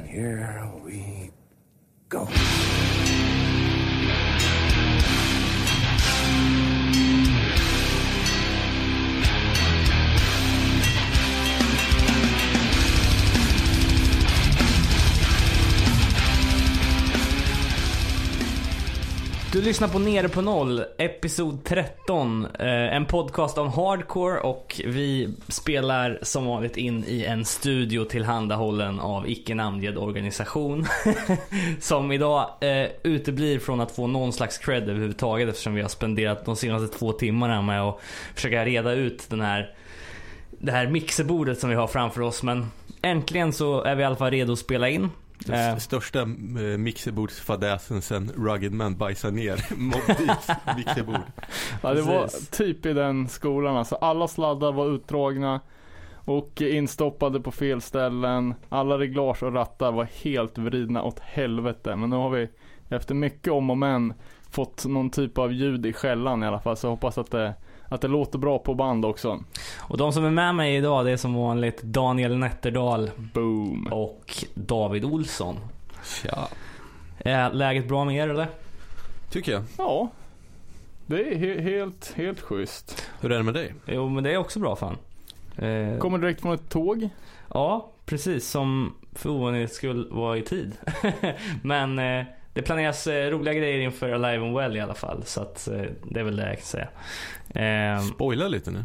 And here we go. Du lyssnar på Nere på Noll, episod 13. Eh, en podcast om hardcore och vi spelar som vanligt in i en studio tillhandahållen av icke namngiven organisation. som idag eh, uteblir från att få någon slags cred överhuvudtaget eftersom vi har spenderat de senaste två timmarna med att försöka reda ut den här, det här mixerbordet som vi har framför oss. Men äntligen så är vi i alla fall redo att spela in. Den Eh. s- största eh, mixerbordsfadäsen sen Rugged Man bajsade ner Mobb Deeps mixerbord. Ja, det var typ i den skolan alltså. Alla sladdar var utdragna och instoppade på fel ställen. Alla reglage och rattar var helt vridna åt helvete. Men nu har vi efter mycket om och men fått någon typ av ljud i skällan i alla fall. Så jag hoppas att det, att det låter bra på band också. Och de som är med mig idag det är som vanligt Daniel Nätterdal Boom. och David Olsson. Tja. Är läget bra med er eller? Tycker jag. Ja. Det är he- helt, helt schysst. Hur är det med dig? Jo men det är också bra fan. Eh, Kommer direkt från ett tåg. Ja, precis som för ovanlighetens skull var i tid. men eh, det planeras eh, roliga grejer inför Alive and Well i alla fall. Så att eh, det är väl det jag kan säga. Eh, Spoila lite nu.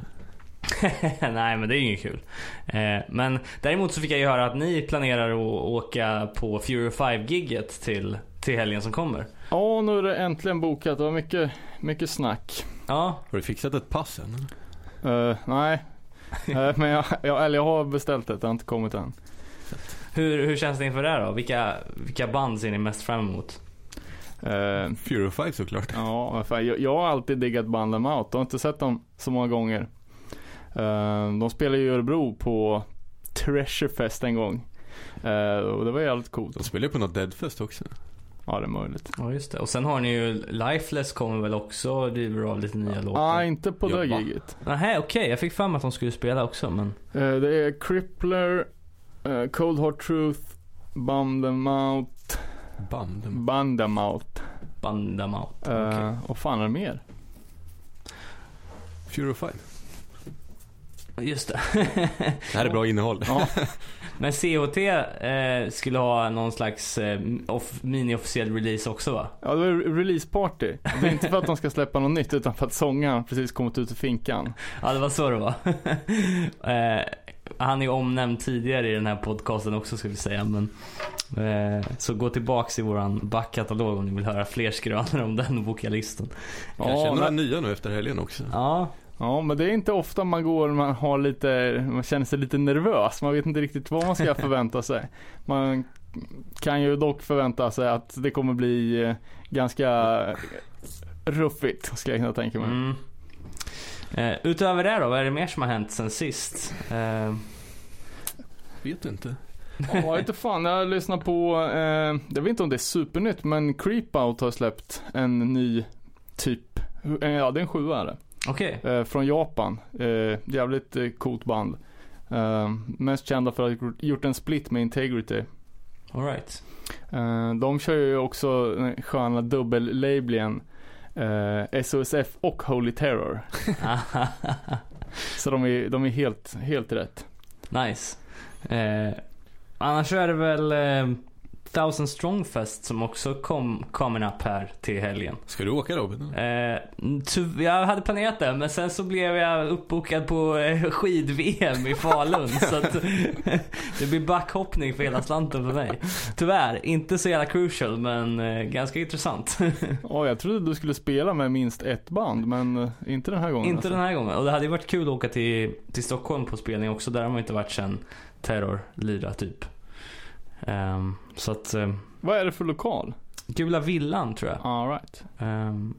Nej men det är ju inget kul. Eh, men däremot så fick jag ju höra att ni planerar att åka på Fury 5-gigget till, till helgen som kommer. Ja, nu är det äntligen bokat. Det var mycket, mycket snack. Ja, Har du fixat ett pass än? Eh, nej. Eh, men jag, jag, eller jag har beställt det, det har inte kommit än. hur, hur känns det inför det här då? Vilka, vilka band ser ni mest fram emot? Eh, Fury 5 såklart. ja, fan, jag, jag har alltid diggat banden Out. Jag har inte sett dem så många gånger. Eh, de spelade ju i Örebro på Treasure Fest en gång. Eh, och det var jävligt coolt. De spelar ju på något Deadfest också. Ja, det är möjligt. Ja just det. Och sen har ni ju Lifeless kommer väl också och driver av lite nya låtar. Nej, inte på det giget. Nähä okej, jag fick mig att de skulle spela också men... Eh, det är Crippler, eh, Cold Hard Truth, Bundamouth, Band. Bandamouth. Bandamouth. Uh, Okej. Och fan är det mer? Fury 5. Just det. Det här är bra innehåll. Ja, men CHT eh, skulle ha någon slags eh, off- mini-officiell release också va? ja det var release party. Det är inte för att de ska släppa något nytt utan för att sångaren precis kommit ut ur finkan. Ja det var så det var. eh, han är ju omnämnd tidigare i den här podcasten också ska vi säga. Men, eh, så gå tillbaks i våran backkatalog om ni vill höra fler skrönor om den vokalisten. Kanske Ja, några men, nya nu efter helgen också. Ja, ja, men det är inte ofta man går man har lite, man känner sig lite nervös. Man vet inte riktigt vad man ska förvänta sig. Man kan ju dock förvänta sig att det kommer bli eh, ganska ruffigt, ska jag kunna tänka mig. mm. Eh, Utöver det då, vad är det mer som har hänt sen sist? Eh, Vet inte. Ja, inte fan. Jag lyssnar på, eh, jag vet inte om det är supernytt, men Creep Out har släppt en ny typ, eh, ja det är en sjua är det. Okej, Eh, från Japan. Eh, jävligt eh, coolt band. Eh, mest kända för att ha gjort en split med Integrity. alright. Eh, de kör ju också den sköna dubbellabeln eh, SOSF och Holy Terror. Så de är, de är helt, helt rätt. nice. Eh, annars är det väl eh, Thousand Strong Fest som också kom coming up här till helgen. Ska du åka Robin? Eh, ty- jag hade planerat det men sen så blev jag uppbokad på eh, skid-VM i Falun. så att det blir backhoppning för hela slanten för mig. Tyvärr, inte så jävla crucial men eh, ganska intressant. Ja, jag trodde du skulle spela med minst ett band, men eh, inte den här gången. inte alltså. den här gången. Och det hade ju varit kul att åka till, till Stockholm på spelning också. Där har man inte varit sen Terror lira typ. Ehm, så att, eh, Vad är det för lokal? Gula Villan tror jag. All right. Ehm,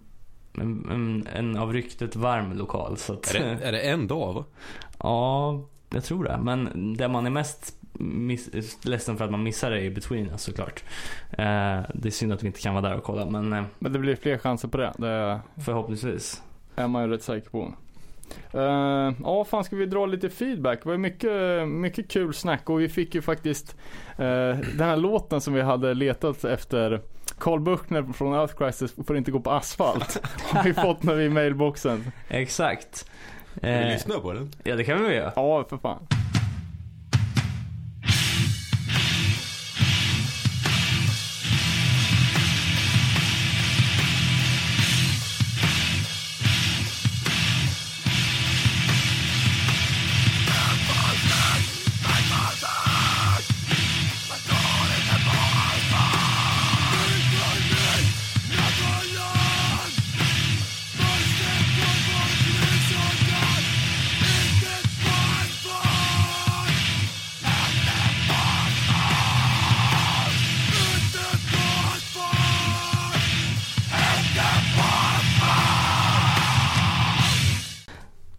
en, en, en av ryktet varm lokal. Så att, Är det, är det en dag va? Ja, jag tror det. Men det man är mest miss, ledsen för att man missar det i between alltså, såklart. Eh, det är synd att vi inte kan vara där och kolla men eh, Men det blir fler chanser på det. Det förhoppningsvis. är man ju rätt säker på. Eh, ja, fan ska vi dra lite feedback? Det var mycket, mycket kul snack och vi fick ju faktiskt eh, den här låten som vi hade letat efter Carl Buchner från Earth Crisis får inte gå på asfalt. Har vi fått nu i mailboxen. Exakt. Vill Eh, du lyssna på den? ja, det kan vi väl göra. Ja, för fan.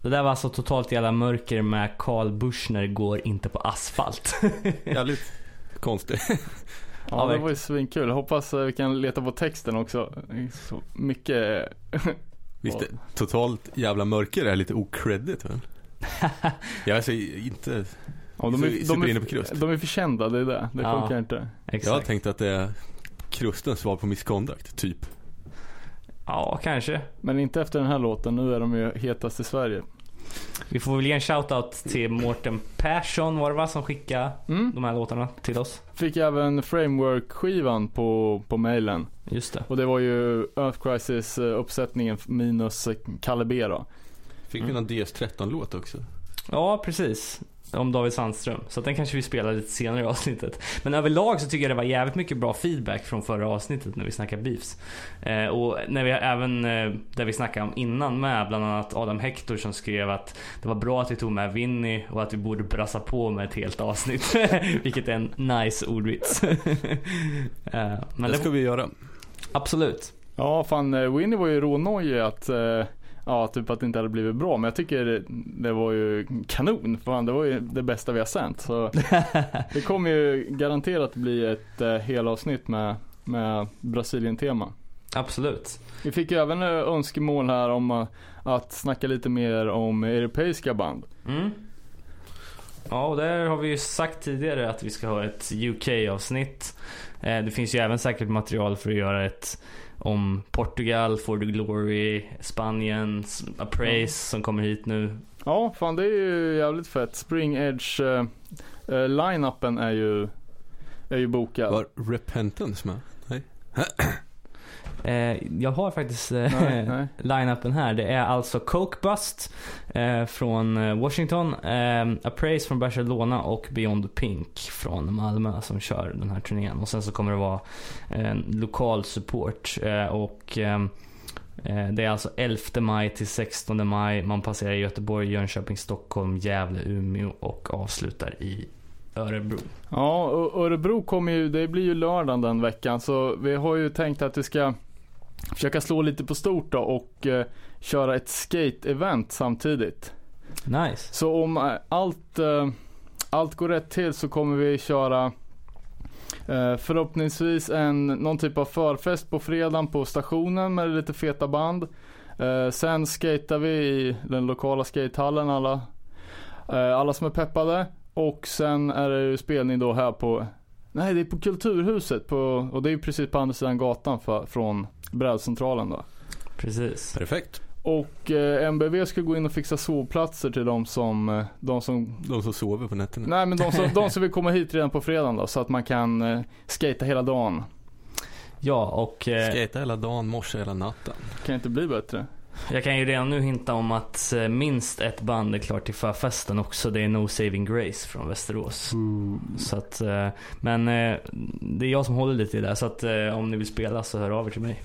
Det där var alltså totalt jävla mörker med Carl Buschner går inte på asfalt. Jävligt konstigt. Ja, Ja, det var ju svinkul. Hoppas eh, vi kan leta på texten också. Så mycket. Visst, det, totalt jävla mörker är lite okreddigt väl? Jag är alltså inte Ja, de, så är, de, är, på krust. de är för kända, det är det. Det Ja. funkar inte. Jag har Exakt. tänkt att det är krustens svar på misconduct, typ. Ja, kanske. Men inte efter den här låten. Nu är de ju hetast i Sverige. Vi får väl ge en shoutout till Mårten Persson var det va, som skickade Mm. de här låtarna till oss. Fick även Framework-skivan på, på mailen. Just det. Och det var ju Earth Crisis uppsättningen minus Kalle B då. Fick vi Mm. någon DS13-låt också? Ja, precis. Om David Sandström. Så den kanske vi spelar lite senare i avsnittet. Men överlag så tycker jag det var jävligt mycket bra feedback från förra avsnittet när vi snackade beefs. Eh, och när vi även, eh, där vi snackade om innan med, bland annat Adam Hector som skrev att det var bra att vi tog med Winnie och att vi borde brassa på med ett helt avsnitt. Vilket är en nice ordvits. eh, men det det, ska vi göra. absolut. Ja, fan eh, Winnie var ju rånojig att eh, Ja, typ att det inte hade blivit bra. Men jag tycker det, det var ju kanon. Fan, det var ju det bästa vi har sänt. Så det kommer ju garanterat bli ett eh, helavsnitt med, med Brasilien-tema. Absolut. Vi fick ju även eh, önskemål här om eh, att snacka lite mer om europeiska band. Mm. Ja, och där har vi ju sagt tidigare att vi ska ha ett UK-avsnitt. Eh, Det finns ju även säkert material för att göra ett om Portugal, For the Glory, Spanien, Appraise som kommer hit nu. Ja, fan det är ju jävligt fett. Spring Edge eh, eh, line-upen är ju, är ju bokad. Var Repentance med? Nej. Eh, Jag har faktiskt eh, Nej, nej. line-upen här. Det är alltså Coke Bust eh, från eh, Washington, eh, Appraise från Barcelona och Beyond Pink från Malmö som kör den här turnén. Och sen så kommer det vara en lokal support. Eh, och eh, eh, det är alltså 11 maj till 16 maj. Man passerar Göteborg, Jönköping, Stockholm, Gävle, Umeå och avslutar i Örebro. Ja, Örebro kommer ju, det blir ju lördagen den veckan. Så vi har ju tänkt att vi ska försöka slå lite på stort då och eh, köra ett skate-event samtidigt. Nice. Så om eh, allt, eh, allt går rätt till så kommer vi köra eh, förhoppningsvis en, någon typ av förfest på fredagen på stationen med lite feta band. Eh, sen skater vi i den lokala skatehallen alla, eh, alla som är peppade. Och sen är det ju spelning då här på, nej det är på Kulturhuset på, och det är ju precis på andra sidan gatan för, från brädcentralen då. Precis. Perfekt. Och eh, MBV ska gå in och fixa sovplatser till de som, eh, de som De som sover på nätterna. Nej men de som, de som vill komma hit redan på fredagen då så att man kan eh, skata hela dagen. Ja, och eh, Skata hela dagen, morse hela natten. Kan inte bli bättre. Jag kan ju redan nu hinta om att eh, minst ett band är klart till förfesten också. Det är No Saving Grace från Västerås. Så att, eh, men eh, det är jag som håller lite i det. Så att om ni vill spela så hör av er till mig.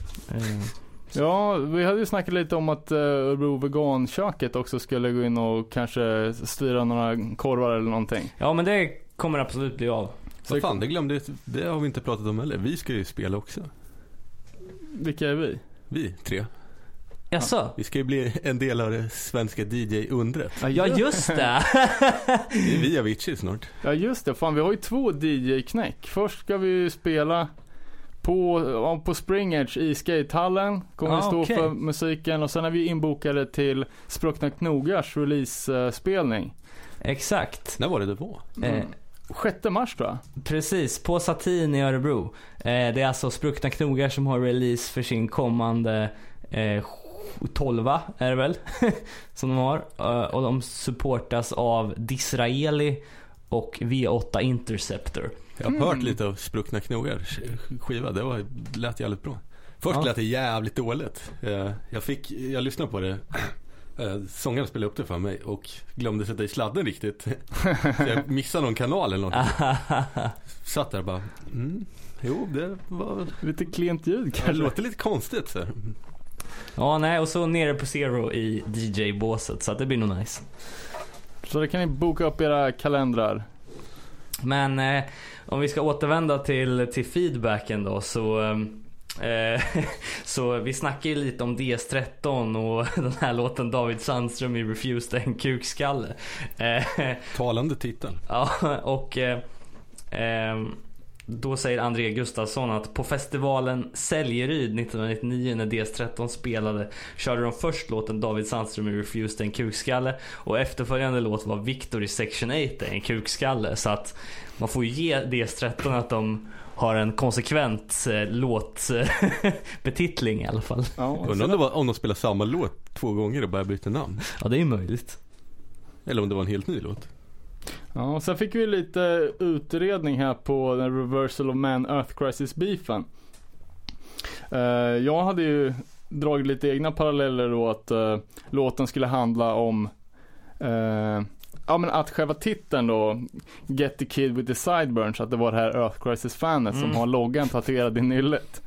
Ja, vi hade ju snackat lite om att Örebro veganköket också skulle gå in och kanske styra några korvar eller någonting. Ja men det kommer absolut bli av. Vad fan, det glömde Det har vi inte pratat om heller. Vi ska ju spela också. Vilka är vi? Vi tre. Jaså? Vi ska ju bli en del av det svenska DJ-undret. Ja just det! Det är vi Avicii snart. Ja just det, fan vi har ju två DJ-knäck. Först ska vi ju spela på, ja, på Spring Edge i skatehallen kommer Ah, vi stå okej. för musiken och sen är vi inbokade till Spruckna Knogars release-spelning. Exakt. När var det det var? Eh, 6 mars tror jag. Precis, på Satin i Örebro. Eh, det är alltså Spruckna Knogar som har release för sin kommande eh, 12 är det väl? som de har. Eh, och de supportas av Disraeli och V8 Interceptor. Jag har Mm. hört lite av Spruckna Knogar skiva. Det var, lät jävligt bra. Först Ja. lät det jävligt dåligt. Eh, Jag, fick, jag lyssnade på det. Eh, Sångaren spelade upp det för mig och glömde sätta i sladden riktigt. Så jag missade någon kanal eller något. Satt där och bara, mm, jo det var, Lite klent ljud det kanske. låter lite konstigt. Så. Ja, nej, och så nere på Zero i DJ-båset, så att det blir nog nice. Så det kan ni boka upp era kalendrar. Men eh, om vi ska återvända till, till feedbacken då så eh, så vi snackade ju lite om DS13 och den här låten David Sandström i Refused en kukskalle. Eh, Talande titel. ja, och eh, ehm, då säger André Gustafsson att på festivalen Säljeryd 1999 när DS13 spelade körde de först låten David Sandström i Refused en kukskalle och efterföljande låt var Victor i Section 8 en kukskalle. Så att man får ju ge DS13 att de har en konsekvent eh, låtbetitling i alla fall. Ja, Undrar om, det var, om de spelar samma låt två gånger och bara byter namn. Ja, det är ju möjligt. Eller om det var en helt ny låt. Ja, och sen fick vi lite utredning här på den Reversal of Man Earth Crisis beefen. Eh, jag hade ju dragit lite egna paralleller då att eh, låten skulle handla om eh, Ja men att själva titeln då, Get the Kid with the Sideburns, att det var det här Earth Crisis fanet som Mm. har loggan tatuerad i nyllet.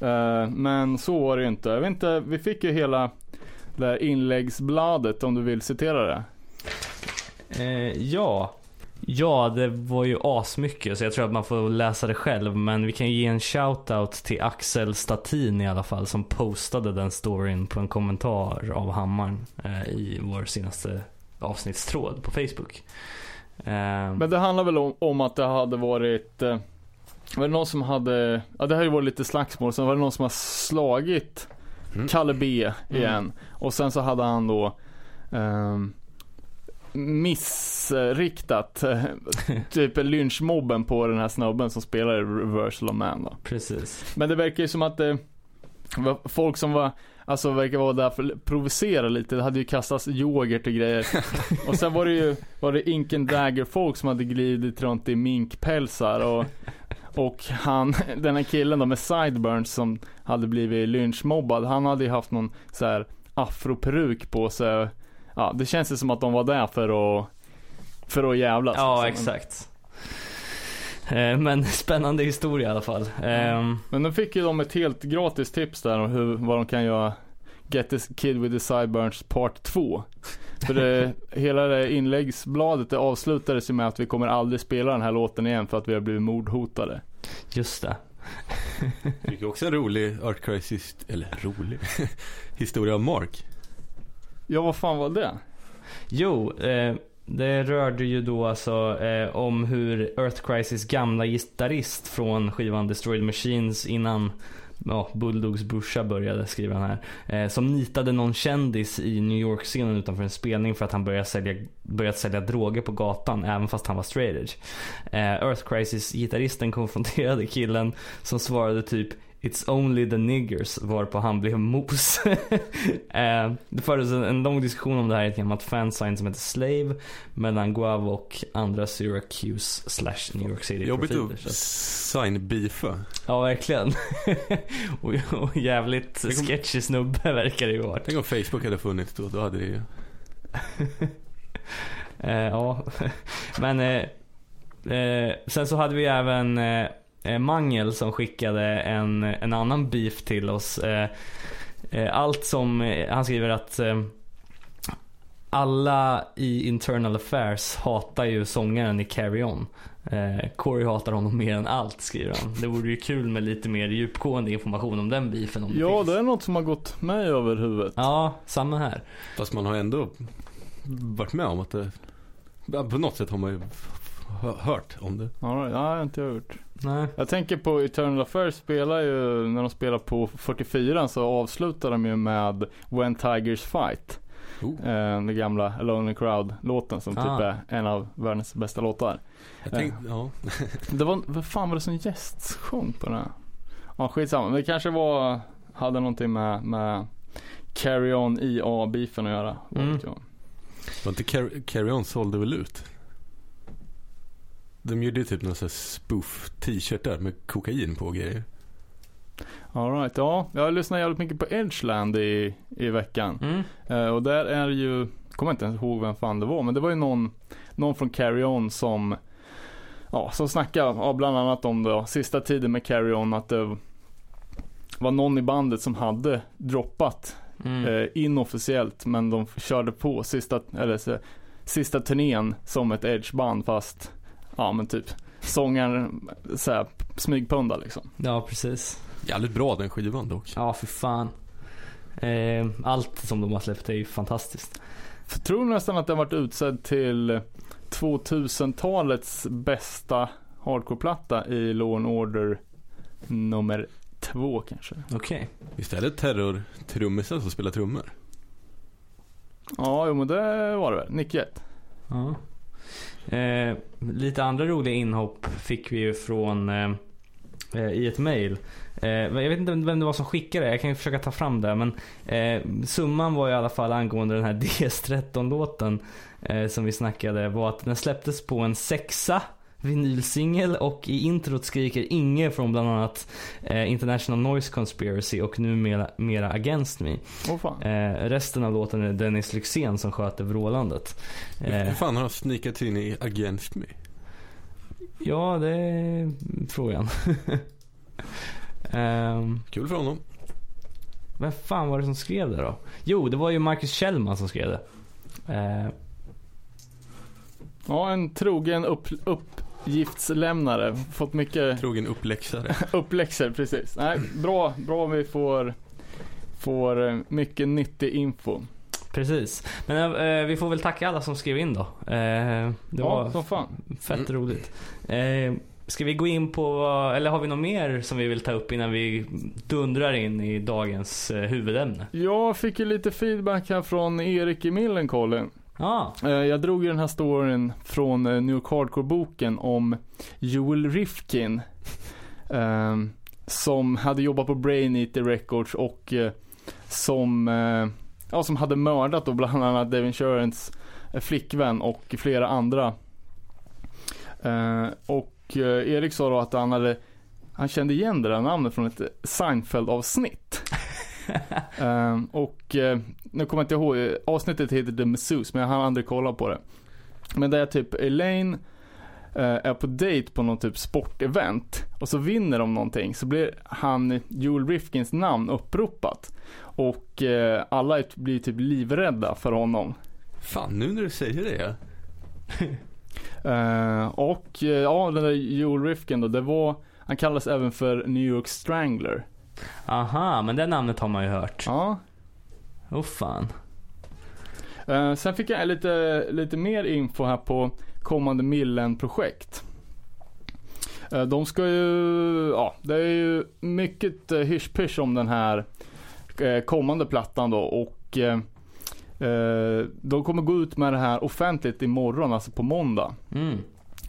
Eh, men så var det ju inte. Jag vet inte, vi fick ju hela det här inläggsbladet om du vill citera det. Eh, ja. Ja, det var ju asmycket så jag tror att man får läsa det själv. Men vi kan ju ge en shoutout till Axel Statin i alla fall som postade den storyn på en kommentar av Hammaren eh, i vår senaste avsnittstråd på Facebook. Eh, Men det handlar väl om, om att det hade varit eh, var det någon som hade, ja det har ju varit lite slagsmål, sen var det någon som har slagit Mm. Kalle B igen. Och sen så hade han då ehm, missriktat eh, typ lynchmobben på den här snubben som spelar Reversal of Man då. precis. Men det verkar ju som att det var folk som var Alltså verkar vara där för att provocera lite. Det hade ju kastats yoghurt och grejer. och sen var det ju, var det Ink and Dagger folk som hade glidit runt i minkpälsar och och han, den här killen då med sideburns som hade blivit lynchmobbad, han hade ju haft någon så här afroperuk på sig. Ja, det känns ju som att de var där för att, för att jävlas. Ja, liksom. exakt. Eh, men spännande historia i alla fall. Ehm, Men nu fick ju de ett helt gratis tips där om hur, vad de kan göra Get this kid with the sideburns part 2. För det, hela det inläggsbladet det avslutades ju med att vi kommer aldrig spela den här låten igen för att vi har blivit mordhotade. just det. Fick ju också en rolig Art Crisis, eller rolig, historia om Mark. Ja, vad fan var det? Jo, eh, det rörde ju då alltså eh, om hur Earth Crisis gamla gitarrist från skivan Destroyed Machines innan ja, Bulldogs brorsa började skriva den här. Eh, som nitade någon kändis i New York-scenen utanför en spelning för att han började sälja, börjat sälja droger på gatan även fast han var straight edge. Eh, Earth Crisis-gitarristen konfronterade killen som svarade typ It's only the niggers varpå han blev mos. eh, det fördes en, en lång diskussion om det här i ett gammalt fansign som heter Slave mellan Guav och andra Syracuse slash New York City Jobbigt att sign-beefa. Ja, verkligen. och, och jävligt Tänk sketchy snubbe verkar det ju vara. Tänk om Facebook hade funnits då, då hade det ju... Eh, ja, men eh, eh, sen så hade vi även Mangel som skickade en, en annan beef till oss. Eh, eh, allt som, eh, han skriver att eh, alla i internal affairs hatar ju sångaren i Carry On. Eh, Corey hatar honom mer än allt skriver han. Det vore ju kul med lite mer djupgående information om den beefen om det Ja, finns. det är något som har gått mig över huvudet. Ja, samma här. Fast man har ändå varit med om att det... På något sätt har man ju hört om det. Ja, det har inte jag gjort. Nej. Jag tänker på Eternal Affairs spelar ju, när de spelar på 44 så avslutar de ju med When Tigers Fight. Oh. Eh, den gamla Alone in Crowd-låten som Ah. typ är en av världens bästa låtar. Jag tänkte, ja. Det var, vad fan var det som gästsjung på den här? Ja skitsamma, det kanske var, hade någonting med, med Carry On IA-beefen att göra. Mm. Var inte Car- Carry On sålde väl ut? De gjorde ju typ någon sån spoof t-shirt där med kokain på och grejer. All right, ja. Jag har lyssnat jävligt mycket på Edgeland i, i veckan. Mm. Eh, och där är ju, kommer inte ens ihåg vem fan det var, men det var ju någon, någon från Carry On som, ja, som snackade ja, bland annat om det, sista tiden med Carry On, att det var någon i bandet som hade droppat Mm. eh, inofficiellt, men de körde på sista, eller sista turnén som ett Edge-band fast, ja men typ sångaren såhär smygpunda liksom. Ja, precis. Jävligt bra den skivan dock. Ja, för fan. Eh, allt som de har släppt är ju fantastiskt. Jag tror nästan att den varit utsedd till 2000-talets bästa hardcore-platta i Law and Order nummer två kanske. Okej. Visst är det terror-trummisen som spelar trummor? Ja, jo men det var det väl. Nick Jett. Ja. Eh, lite andra roliga inhopp fick vi ju från eh, eh i ett mail. Eh, jag vet inte vem det var som skickade det. Jag kan ju försöka ta fram det. Men eh, summan var i alla fall angående den här DS13-låten eh, som vi snackade var att den släpptes på en sexa vinylsingel och i introt skriker Inge från bland annat eh, International Noise Conspiracy och numera mera Against Me. Fan. Eh, resten av låten är Dennis Lyxzén som sköter vrålandet. Hur Eh, fan har han sneakat in i Against Me? Ja, det är frågan. um, Kul för honom. vem fan var det som skrev det då? Jo, det var ju Marcus Kjellman som skrev det. Eh, Ja, en trogen upp, uppgiftslämnare. Fått mycket Trogen uppläxare. uppläxor, precis. Nej, bra, bra vi får, får eh, mycket nyttig info. precis. Men eh, vi får väl tacka alla som skrev in då. Eh, det Ja, var som fan. fett roligt. Eh, ska vi gå in på, eller har vi något mer som vi vill ta upp innan vi dundrar in i dagens eh, huvudämne? Jag fick ju lite feedback här från Erik i Millencolin. Ah. Jag drog ju den här storyn från eh, New York Hardcore-boken om Joel Rifkin. Ehm, som hade jobbat på Brain Eater Records och eh, som, ja, som hade mördat då bland annat Devin Sherens flickvän och flera andra. Och Erik sa då att han hade han kände igen det där namnet från ett Seinfeld-avsnitt. Ehm, och eh, nu kommer jag inte ihåg, eh, avsnittet heter The Masseuse men jag hann aldrig kolla på det. Men det är typ Elaine eh, är på dejt på någon typ sportevent och så vinner de någonting så blir han, Joel Rifkins namn uppropat. Och eh, alla blir typ livrädda för honom. Fan, nu när du säger det ja. Eh, och ja, den där Joel Rifkin då, det var, han kallas även för New York Strangler. Aha, men det namnet har man ju hört. Ja, Åh fan. Eh, sen fick jag lite, lite mer info här på kommande Millen-projekt. Eh, de ska ju, ja, det är ju mycket uh, hysch om den här eh, kommande plattan då och eh, eh, de kommer gå ut med det här offentligt imorgon, alltså på måndag. Mm.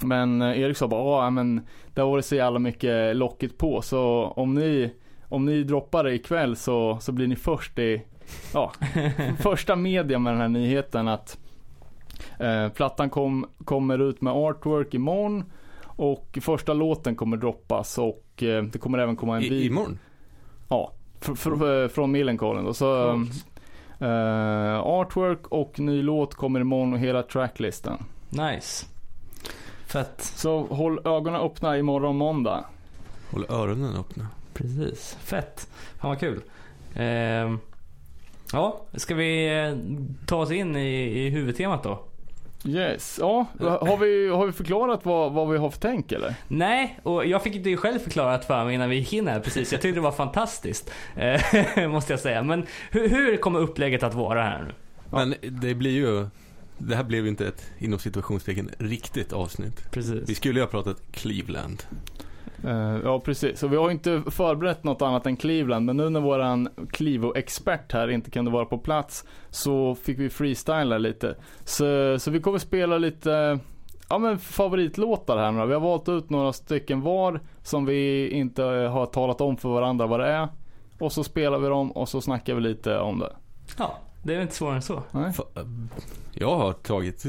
Men eh, Erik sa bara, ja men det har varit så jävla mycket locket på så om ni, om ni droppar det ikväll så, så blir ni först i, ja, första media med den här nyheten att eh, plattan kom, kommer ut med artwork imorgon och första låten kommer droppas och eh, det kommer även komma en I, video. imorgon? Ja, fr, fr, från Millencolin då. Så eh, artwork och ny låt kommer imorgon och hela tracklisten. Nice. Fett. Så håll ögonen öppna imorgon måndag. Håll öronen öppna. Precis. Fett. Fan vad kul. Ehm, ja, ska vi eh, ta oss in i, i huvudtemat då? Yes, ja. Har vi, har vi förklarat vad, vad vi har för tänk eller? Nej, och jag fick det ju själv förklarat för mig innan vi gick in här precis. Jag tyckte det var fantastiskt. Eh, måste jag säga. Men hur, hur kommer upplägget att vara här nu? Men det blir ju, det här blev ju inte ett inom situationstecken riktigt avsnitt. Vi Precis. skulle ju ha pratat Cleveland. Eh, ja precis, så vi har inte förberett något annat än Cleveland men nu när våran Clivo-expert här inte kunde vara på plats så fick vi freestyla lite. Så, så vi kommer spela lite ja, men favoritlåtar här nu. Vi har valt ut några stycken var som vi inte har talat om för varandra vad det är. Och så spelar vi dem och så snackar vi lite om det. Ja, det är väl inte svårare än så. Nej? Jag har tagit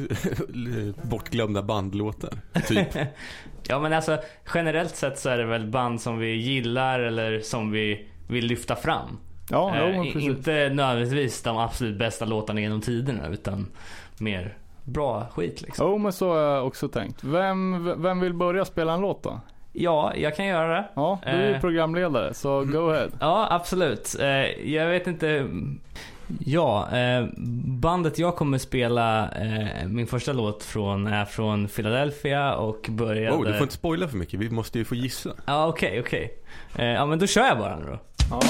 bortglömda bandlåtar. Typ. Ja men alltså generellt sett så är det väl band som vi gillar eller som vi vill lyfta fram. Ja, Eh, precis. inte nödvändigtvis de absolut bästa låtarna genom tiderna utan mer bra skit liksom. Jo men så har jag också tänkt. Vem, vem vill börja spela en låt då? Ja, jag kan göra det. Ja, du är ju Eh. programledare så go ahead. Ja, absolut. Eh, Jag vet inte. Ja, eh, bandet jag kommer spela eh, min första låt från är från Philadelphia och började... Oh, du får inte spoila för mycket, vi måste ju få gissa. Ja, okej, okej. Eh, Ja, men då kör jag bara nu då. Ja.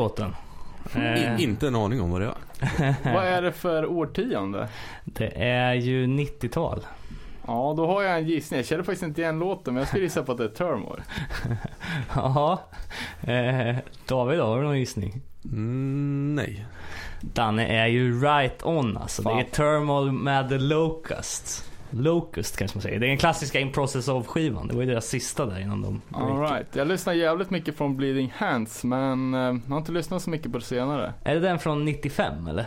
Låten. Eh, In, inte en aning om vad det är. Vad är det för årtionde? det är ju 90-tal. Ja, då har jag en gissning. Jag känner faktiskt inte igen låten, men jag skulle gissa på att det är Turmoil. Jaha. Eh, David, har du någon gissning? Mm, nej. Danne är ju right on alltså. Fan. Det är Thermal med The Locust. Locust kanske man säger. Det är den klassiska In Process of skivan. Det var ju deras sista där innan de All right. Jag lyssnar jävligt mycket från Bleeding Hands, men eh, jag har inte lyssnat så mycket på det senare. Är det den från 95 eller?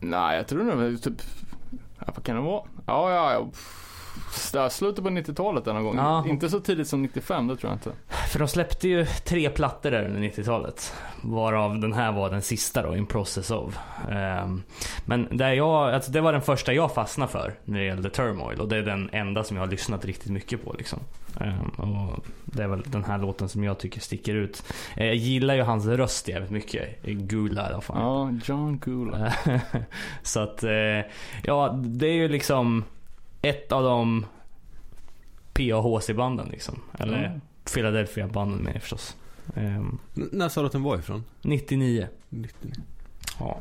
Nej, jag tror var typ... Ja, vad kan det vara? Ja, ja, ja. pff, slutet på 90-talet den gång. Ja. Inte så tidigt som 95, det tror jag inte. För de släppte ju tre plattor där under 90-talet. Varav den här var den sista då, In Process of. Ehm, men där jag, alltså det var den första jag fastnade för när det gällde Turmoil. Och det är den enda som jag har lyssnat riktigt mycket på liksom. Ehm, och det är väl den här låten som jag tycker sticker ut. Eh, jag gillar ju hans röst jävligt mycket. Gula i alla fall. Ja, John Gula. Så att, eh, ja det är ju liksom ett av de PAHC-banden liksom. Eller Mm. Philadelphia-banden med förstås. N- när sa du att den var ifrån? 99. 99. Ja.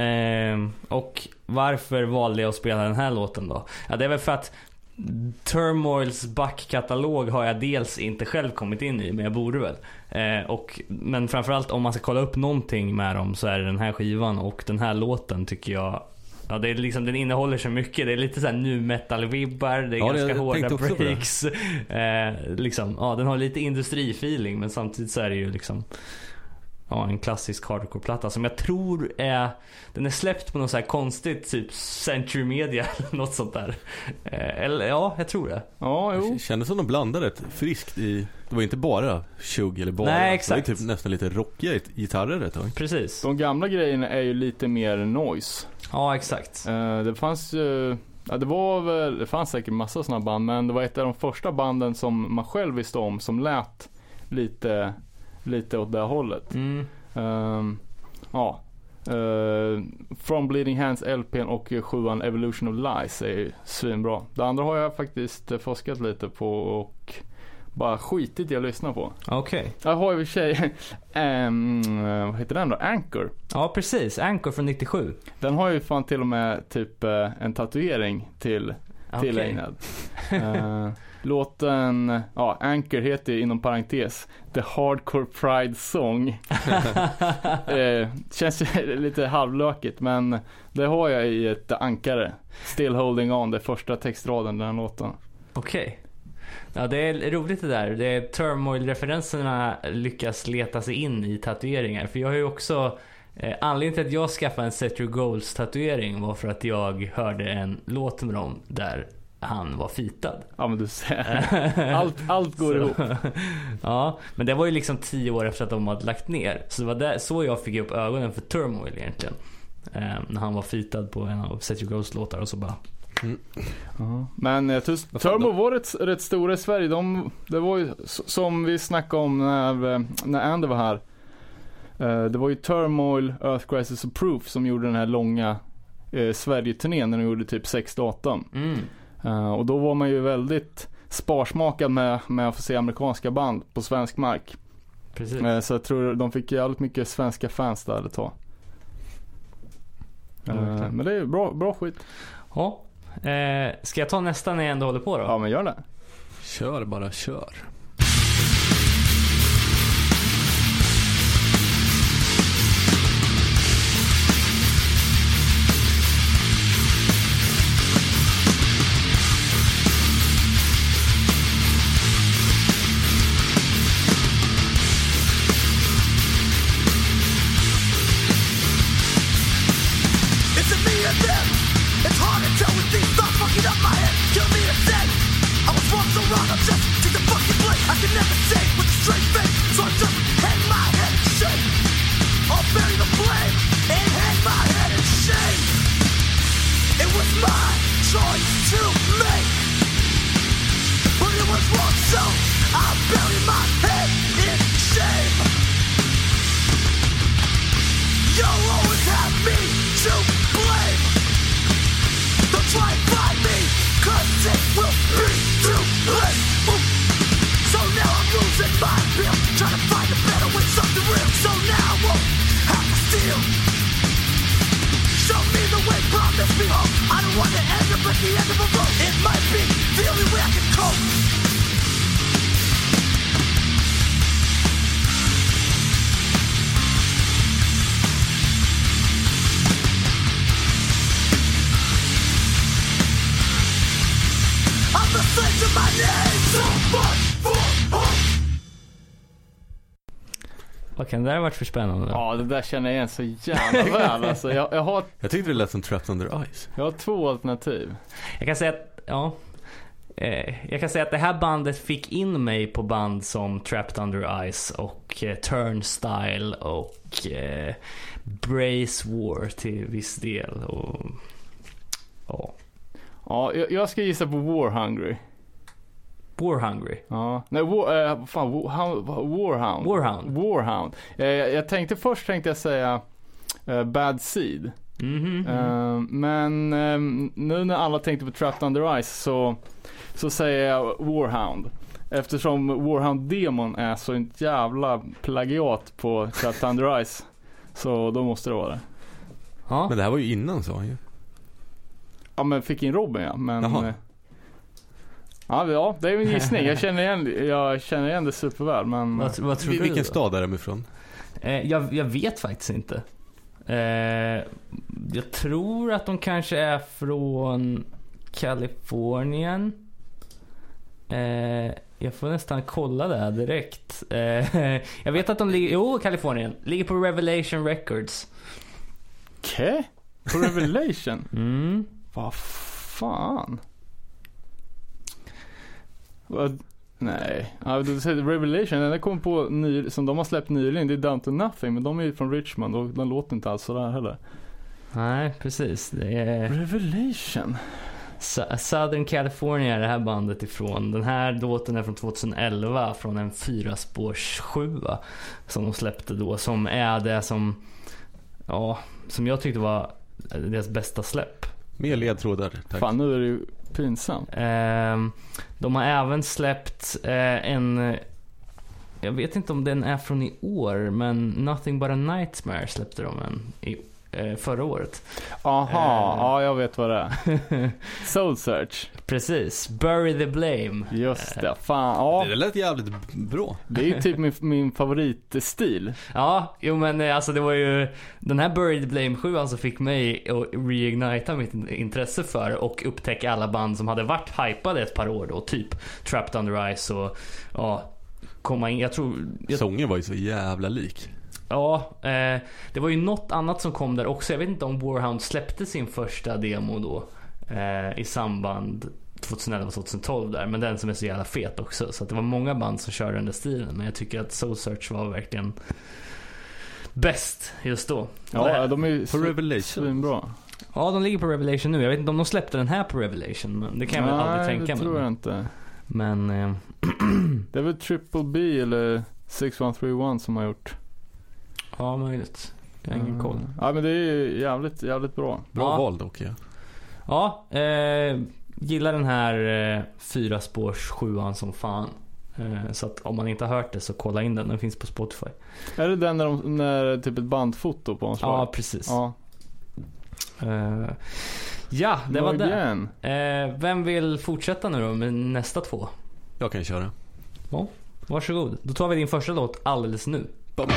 Ehm, och varför valde jag att spela den här låten då? Ja, det är väl för att Turmoils backkatalog har jag dels inte själv kommit in i, men jag borde väl. Eh, och, men framförallt om man ska kolla upp någonting med dem så är det den här skivan och den här låten tycker jag Ja, det är liksom, den innehåller så mycket. Det är lite så här nu metal-vibbar, det är Ja, det- ganska jag hårda det. breaks. Eh, liksom, ja, den har lite industrifeeling men samtidigt så är det ju liksom Ja, en klassisk hardcore-platta som jag tror är Den är släppt på något så här konstigt typ Century Media eller något sånt där. Eh, Eller ja, jag tror det. Ja, jo. Det kändes som de blandade ett friskt i Det var inte bara tjugg eller bara Nej, Det exakt. var ju typ nästan lite rockiga gitarrer ett tag Precis. De gamla grejerna är ju lite mer noise. Ja, exakt. Eh, det fanns ju, ja, det var väl, det fanns säkert massa sådana band men det var ett av de första banden som man själv visste om som lät lite, lite åt det hållet. Mm. Ehm, ja. Uh, From Bleeding Hands LPn och sjuan Evolution of Lies är ju svinbra. Det andra har jag faktiskt eh, forskat lite på och bara skitit i att lyssna på. Okej. Jag har ju i och för sig, ehm, vad heter den då? Anchor. Ja, precis. Anchor från 97. Den har ju fan till och med typ eh, en tatuering till. Tillägnad. Eh, låten, ja, Anchor heter ju inom parentes The Hardcore Pride Song. eh, känns lite halvlökigt men det har jag i ett ankare. Still Holding On, det första textraden i den låten. Okej. Ja, det är roligt det där. Det är Turmoil-referenserna lyckas leta sig in i tatueringar. För jag har ju också... Eh, anledningen till att jag skaffade en Set Your Goals tatuering var för att jag hörde en låt med dem där han var fitad. Ja men du ser, allt, allt går Så- ihop. ja, men det var ju liksom tio år efter att de hade lagt ner. Så det var där, så jag fick upp ögonen för Turmoil egentligen. Eh, när han var fitad på en av Set Your Goals låtar och så bara... Ja. Men jag tror Vad fan, Turbo var rätt, rätt stora i Sverige. De, det var ju som vi snackade om när, eh, när Andy var här. Eh, Det var ju Turmoil, Earth Crisis och Proof som gjorde den här långa eh, Sverige-turnén när de gjorde typ sex datum. Mm. Eh, och då var man ju väldigt sparsmakad med, med att få se amerikanska band på svensk mark. Precis. Eh, så jag tror de fick jävligt mycket svenska fans där ett tag. Ja, verkligen. men det är ju bra, bra skit. Ja. Ska jag ta nästa när jag ändå håller på då? Ja men gör det. Kör bara, kör Vad kan det där ha varit för spännande? Ja, det där känner jag igen så jävla väl alltså. Jag, jag, har, Jag tyckte det lät som Trapped Under Ice jag har två alternativ. Jag kan säga att, ja. eh, jag kan säga att det här bandet fick in mig på band som Trapped Under Ice och eh, Turnstile och eh, Brace War till viss del. Och, ja. Ja, jag, jag ska gissa på War Hungry. War Hungry. Ja. Nej, War, eh, fan, War, Hound- Warhound. Warhound. Warhound. Eh, jag, jag tänkte först tänkte jag säga eh, Bad Seed. Mhm. Eh, men eh, nu när alla tänkte på Trapped Under Ice så, så säger jag Warhound. Eftersom Warhound-demon är så ett jävla plagiat på Trapped Under Ice. Så då måste det vara det. Ja. Men det här var ju innan sa han ju. Ja men fick in Robin ja. Men, Jaha. Ja, ja det är min gissning. Jag känner igen, jag känner igen det superväl. Men Vad, vad tror Vil- du Vilken då? stad är de ifrån? Eh, jag, jag vet faktiskt inte. Eh, jag tror att de kanske är från Kalifornien. Eh, jag får nästan kolla det här direkt. Eh, jag vet att de ligger, jo Kalifornien, ligger på Revelation Records. Okej? På Revelation? Mm. Vad fan? Vad? Nej. Revelation, den där kom på ny, som de har släppt nyligen, det är Down to Nothing, men de är ju från Richmond och den låter inte alls sådär heller. Nej, precis. Det är Revelation? Southern California är det här bandet ifrån. Den här låten är från 2011 från en fyraspårs sjua som de släppte då. Som är det som, ja, som jag tyckte var deras bästa släpp. Mer ledtrådar, tack. Fan nu är det ju pinsamt. Ehm, de har även släppt eh, en, jag vet inte om den är från i år, men Nothing But A Nightmare släppte de en i, eh, förra året. Aha, Eh. ja jag vet vad det är. Soul Search. Precis, Bury the Blame. Just det, fan ja. Det lät jävligt bra. Det är ju typ min, min favoritstil. Ja, jo men eh, alltså det var ju den här Buried Blame 7 som fick mig att reignita mitt intresse för och upptäcka alla band som hade varit hypade ett par år då. Typ Trapped Under Ice och ja, komma in. Jag tror, jag, Sången var ju så jävla lik. Ja, eh, det var ju något annat som kom där också. Jag vet inte om Warhound släppte sin första demo då eh, i samband 2011-2012 där. Men den som är så jävla fet också. Så att det var många band som körde den där stilen. Men jag tycker att Soul Search var verkligen bäst just då. Ja, de är ju På Revelation. svinbra. Ja, de ligger på Revelation nu. Jag vet inte om de släppte den här på Revelation. Men det kan jag väl aldrig tänka Nej, det tror mig. jag inte. Men eh, Det är väl Triple B eller 6131 som har gjort. Ja, möjligt. Jag har ingen koll. Ja men det är ju jävligt, jävligt bra. Bra Ja. val dock ja. Ja, eh, gillar den här eh, fyra spårs sjuan som fan. Eh, så att om man inte har hört det så kolla in den. Den finns på Spotify. Är det den när, de, när typ ett bandfoto på en slag? Ja, precis. Ja. Eh, ja, det var det. Morgan. Eh, vem vill fortsätta nu då med nästa två? Jag kan köra. Varsågod. Då tar vi din första låt alldeles nu. Bam.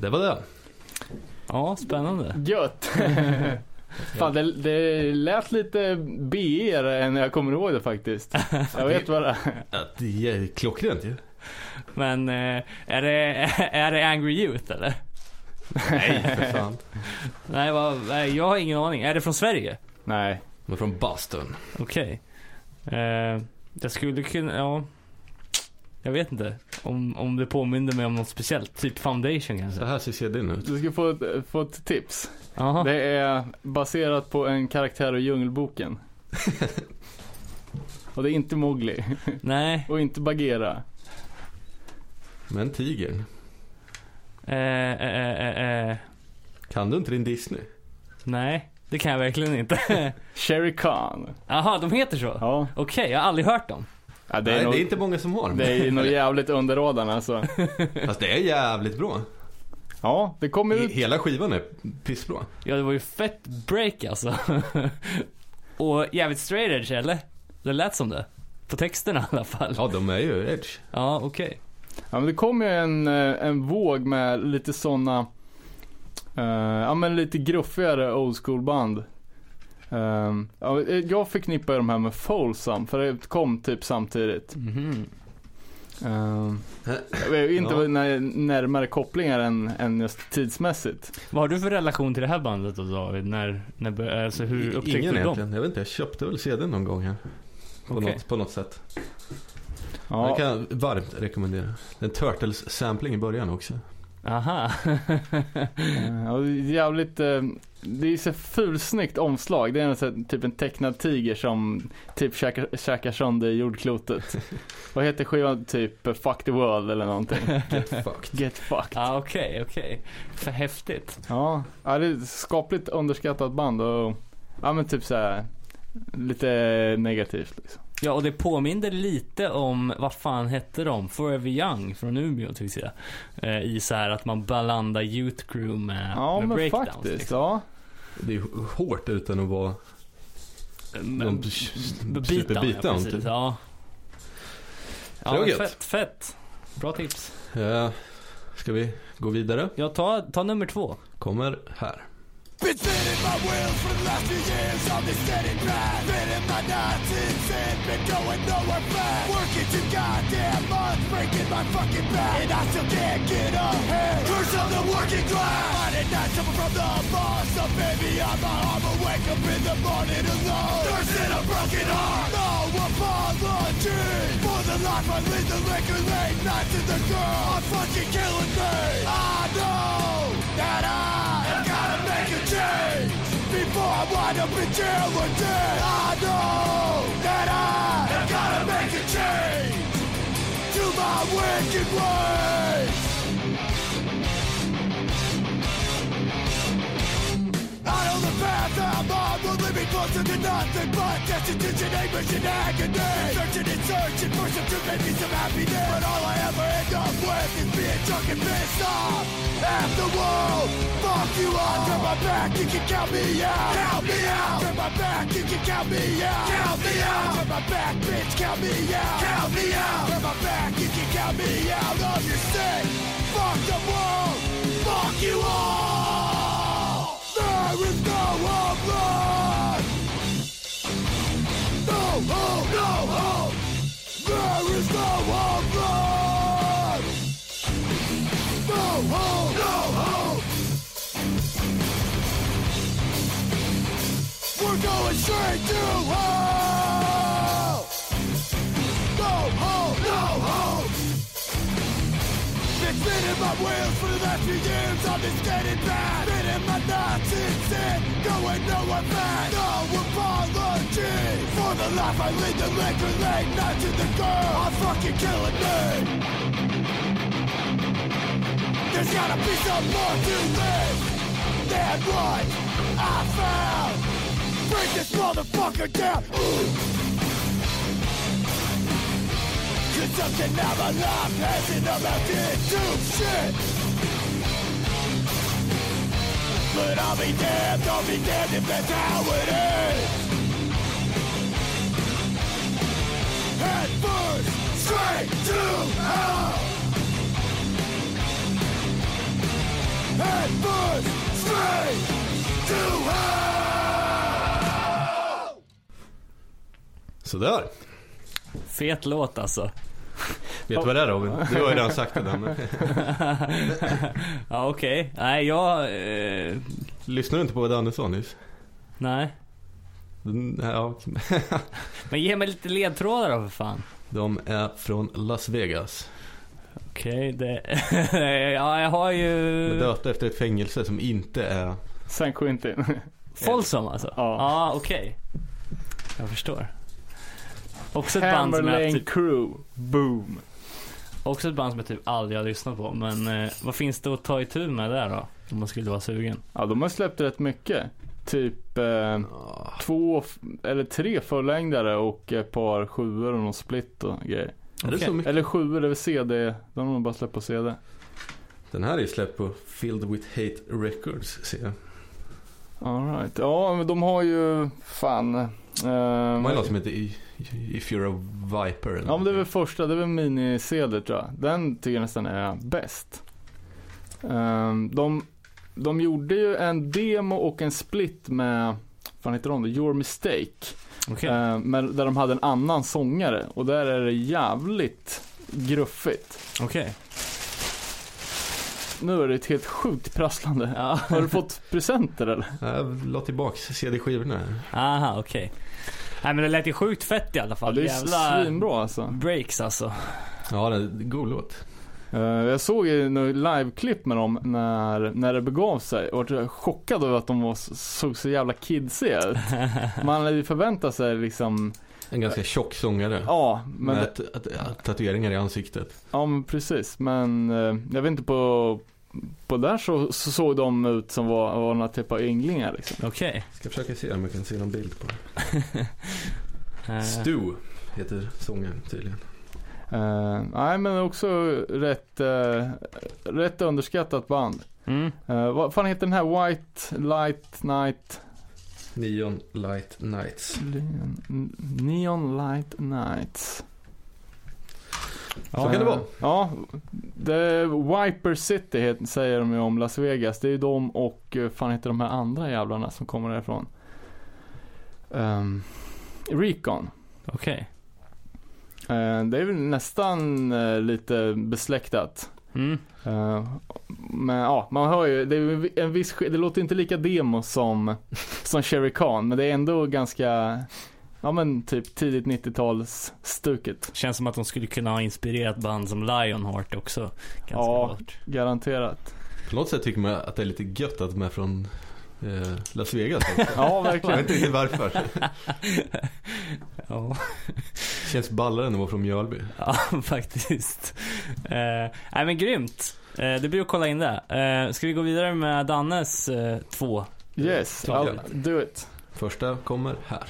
Det var det. Ja, spännande. Gött! Fan det, det lät lite BR än jag kommer ihåg det faktiskt. Jag vet vad det är. Ja, det är klockrent ju. Men eh, är, det, är det Angry Youth eller? Nej, för fan. Nej, vad, nej, jag har ingen aning. Är det från Sverige? Nej. De är från Boston. Okej. Eh, jag skulle kunna, ja. Jag vet inte. Om, om det påminner mig om något speciellt. Typ Foundation Så kanske. här ser CDn ut. Du ska få ett, få ett tips. Jaha. Det är baserat på en karaktär ur Djungelboken. Och det är inte Mowgli. Nej. Och inte Bagheera. Men tigern. Eh, eh, eh, eh, Kan du inte din Disney? nej. Det kan jag verkligen inte. Sherry Khan. Jaha, de heter så? Ja. Okej, jag har aldrig hört dem. Ja det, är Nej, nog, det är inte många som har det är nog jävligt under radarn alltså. Fast det är jävligt bra. Ja, det kommer ut. Hela skivan är pissbra. Ja, det var ju fett break alltså. Och jävligt straight edge, eller? Det lät som det. På texterna i alla fall. Ja, de är ju edge. Ja, okej. Ja, men det kommer ju en, eh, en våg med lite sådana, eh, ja men lite gruffigare old school band. Ehm, ja, jag förknippar de här med Folsam, för det kom typ samtidigt. Ehm, jag vet inte Ja. närmare kopplingar än, än just tidsmässigt. Vad har du för relation till det här bandet då David? När, när, alltså hur upptäckte Ingen du dem? egentligen. Jag vet inte, jag köpte väl CDn någon gång här. På, Okej. något, på något sätt. Ja, Jag kan varmt rekommendera. En Turtles sampling i början också. Aha. Eh, ja, jävligt, eh, det är så fulsnyggt omslag. Det är en, här, typ en tecknad tiger som typ käkar, käkar sönder jordklotet. Vad heter skivan? Typ eh, Fuck the World eller någonting. Get fucked. Get fucked. Ja, okej, okej. För häftigt. Ja, ja det är ett skapligt underskattat band och ja men typ så här lite negativt liksom. Ja, och det påminner lite om, vad fan hette de? Forever Young från Umeå tycker jag. Eh, I så här att man blandar Youth Crew med, Ja med men faktiskt, liksom. ja. Det är hårt utan att vara Men- någon B- super Beatdown, ja, beatdown precis. typ. Ja. Ja, fett, fett. Bra tips. Ja, ska vi gå vidare? Ja, ta, ta nummer två. Kommer här. Been spinning my wheels for the last few years on this steady path. Spinning my nuts and been going nowhere fast. Working two goddamn months, breaking my fucking back, and I still can't get ahead. Curse of the working class. Did not suffer from the boss, so baby I'm a wake up in the morning alone. Nursing a broken heart. No apology for the life I lead. The liquor late nights and the girl are fucking killing me. I know that I change before I wind up in jail dead. I know that I have gotta make a change to my wicked ways. I know the path closer to nothing but destitution, anguish, and agony. Searching and searching for some truth, maybe some happiness. But all I ever end up with is being drunk and pissed off. Half the world, fuck you all. Turn my back, you can count me out. Count me out. Turn my back, you can count me out. Count me out. Turn my back, bitch, count me out. Count me out. Turn my back, you can count me out of your state. Fuck the world, fuck you all. My wheels for the last few years on this steady path. Spinning my nuts in sin, going nowhere fast. No apology for the life I lead. The liquor late nights and the girl are fucking killing me. There's gotta be some more to live than what I found. Bring this motherfucker down. Ooh. Cause something now my life hasn't amounted to shit But I'll be damned, I'll be damned if that's how it is Head first, straight to hell burn straight to hell. Sådär. Fet låt alltså. Vet du vad det är Robin? Du har ju redan sagt det där. Men... ja okej. Nej jag... Eh, Lyssnar du inte på vad Danne sa nyss? nej. Den- Ja, Men ge mig lite ledtrådar då för fan. de är från Las Vegas. Okej, det... ja jag har ju... Döpta efter ett fängelse som inte är... San Quentin. Folsom alltså? Ja. Ja, okej. Jag förstår. Också ett band som jag typ, Crew. Boom. också ett band som jag typ aldrig har lyssnat på. Men eh, vad finns det att ta itu med där då? Om man skulle vara sugen. Ja, de har släppt rätt mycket. Typ eh, två f- eller tre fullängdare och ett par sjuor och någon split och grejer. Mycket? Eller sjuor, det är CD. De har bara släppt på CD. Den här är släppt på Filled with Hate Records ser jag. All right. Ja, men de har ju fan. De har ju något som heter If You're a Viper. eller Ja men det är väl första, det är väl mini-CD tror jag. Den tycker jag nästan är bäst. Ehm, de, de gjorde ju en demo och en split med, vad heter de då? Your Mistake. Okej. Ehm, men där de hade en annan sångare och där är det jävligt gruffigt. Okej. Nu är det ett helt sjukt prasslande. Ja. Har du fått presenter eller? Jag la tillbaks CD-skivorna. Aha, okej. Nej men det lät ju sjukt fett i alla Ja, fall. det är Jävla svinbra alltså. breaks alltså. Ja, det är god låt. Eh, jag såg ju liveklipp med dem när, när det begav sig och var chockad över att de var, såg så jävla kidsiga ut. Man hade ju förväntat sig liksom, En ganska tjock sångare. ja men, med ett, tatueringar i ansiktet. ja, men precis. Men eh, jag vet inte på, på där så, så såg de ut som var, var några typ av ynglingar liksom. Okej. Ska försöka se om jag kan se någon bild på det. Eh, Stu heter sångaren tydligen. Eh, nej men också rätt, eh, rätt underskattat band. Mm. Uh, vad fan heter den här White Light Night? Neon Light Nights. Neon Light Nights. Så kan det vara. Ja, det Wiper City säger de ju om Las Vegas. Det är ju de och eh, fan heter de här andra jävlarna som kommer därifrån. Um, Recon. Okej. Eh, det är väl nästan eh, lite besläktat. Mm. Eh, men ja, man hör ju, det, en viss, det låter inte lika demo som, som Sherry Khan, men det är ändå ganska, ja men typ tidigt 90-tals stuket. Känns som att de skulle kunna ha inspirerat band som Lionheart också. Ganska Ja. hårt. Garanterat. På något sätt tycker man att det är lite gött att de är från eh, Las Vegas. Ja, Jag vet verkligen. inte riktigt varför. ja. Känns ballare än att vara från Mjölby. ja, faktiskt. Eh, nej men grymt. Eh, det blir att kolla in det. Eh, ska vi gå vidare med Dannes eh, två? Yes. I'll do it. Första kommer här.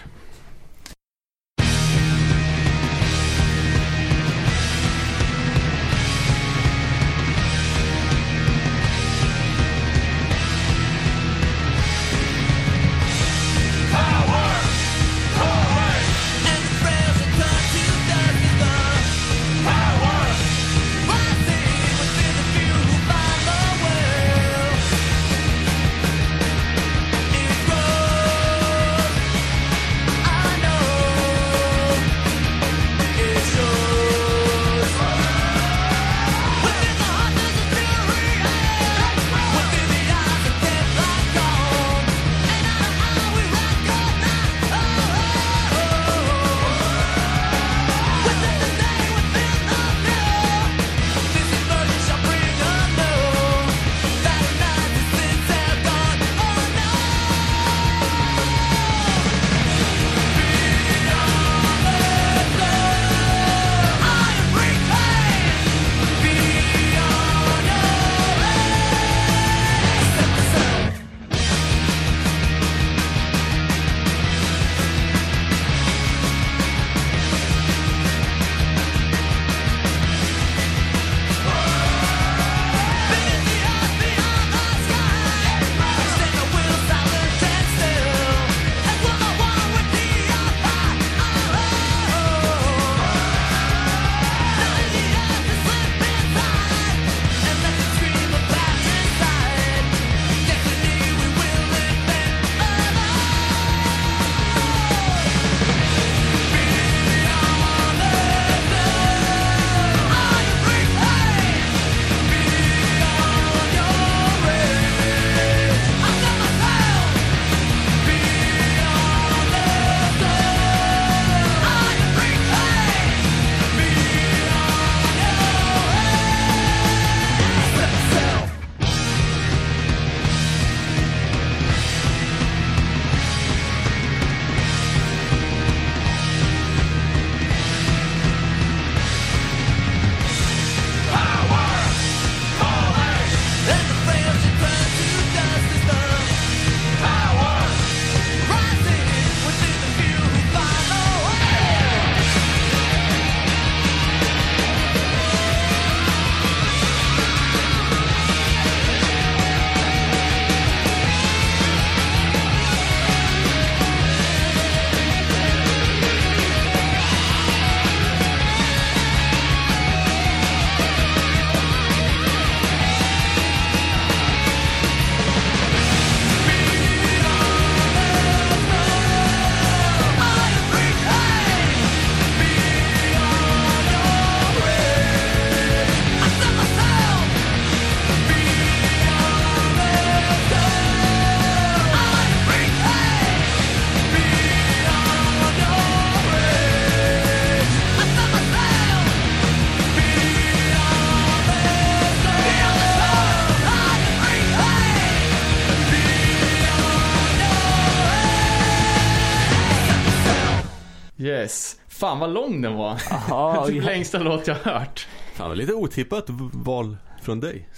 Fan vad lång den var. Ja, typ ja. längsta låt jag hört. Fan, var lite otippat val från dig.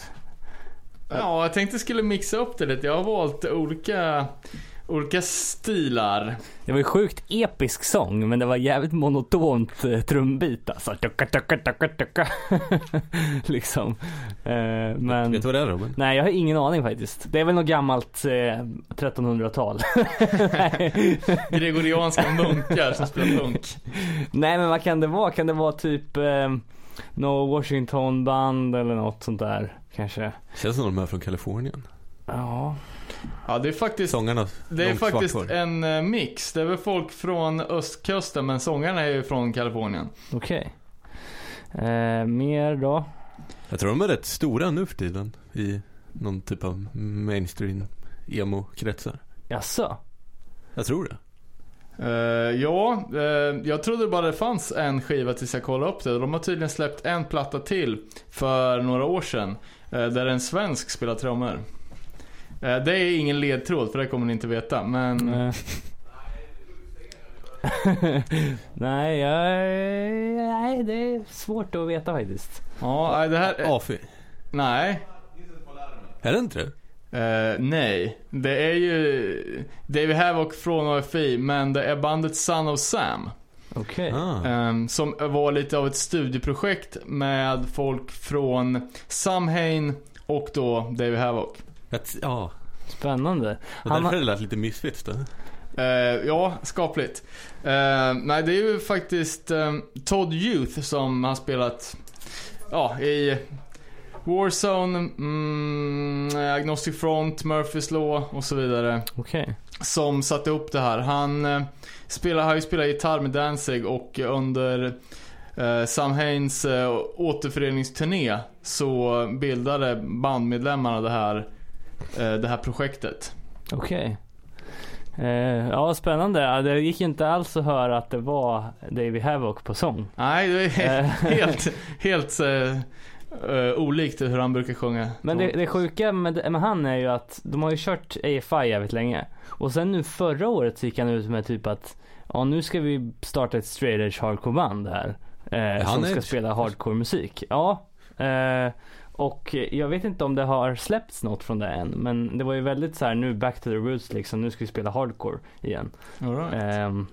Ja, jag tänkte skulle mixa upp det lite. Jag har valt olika, olika stilar. Det var ju sjukt episk sång men det var jävligt monotont eh, trumbit alltså. Tucka, tucka, tucka, tucka. liksom. Eh, men... Vet du vad det är Robin? Nej jag har ingen aning faktiskt. Det är väl något gammalt eh, 1300-tal. Nej. Gregorianska munkar som spelar punk. Nej men vad kan det vara? Kan det vara typ eh, något Washington band eller något sånt där kanske? Känns som de är från Kalifornien. Ja. Ja, det är faktiskt, Sångarna det är faktiskt en eh, mix. Det är väl folk från östkusten men sångarna är ju från Kalifornien. Okej. Eh, mer då? Jag tror de är rätt stora nu för tiden. I någon typ av mainstream emo-kretsar. Jaså? Jag tror det. Eh, ja, eh, jag trodde bara det fanns en skiva tills jag kollade upp det. De har tydligen släppt en platta till för några år sedan. eh, där en svensk spelar trummor. Eh, det är ingen ledtråd för det kommer ni inte veta. Men nej, jag, nej, det är svårt att veta faktiskt. ja, det här... är- AFI. Nej. Är det inte det? Eh, nej. Det är ju David Havoc från AFI men det är bandet Son of Sam. Okej. Ah. Ehm, som var lite av ett studieprojekt med folk från Samhain och då David Havoc. Ett, ja, Spännande. Han därför har- det lät lite Misfits då. Eh, ja, skapligt. Eh, nej, det är ju faktiskt eh, Todd Youth som har spelat ja, i Warzone, mm, Agnostic Front, Murphys Law och så vidare. Okej. Som satte upp det här. Han spelar, har ju spelat gitarr med Danzig och under Sam Haines återföreningsturné så bildade bandmedlemmarna det här, det här projektet. Okej. Eh, ja, spännande. Det gick inte alls att höra att det var David Havoc på sång. Nej, det är Eh. helt, helt eh, eh, olikt hur han brukar sjunga. Men det, det sjuka med, med han är ju att de har ju kört AFI jävligt länge. Och sen nu förra året så gick han ut med typ att ja nu ska vi starta ett straight edge hardcore band här. Eh, han som ska spela hardcore musik. Ja. Eh, och jag vet inte om det har släppts något från det än. Men det var ju väldigt så här nu back to the roots liksom. Nu ska vi spela hardcore igen. All right. Ehm,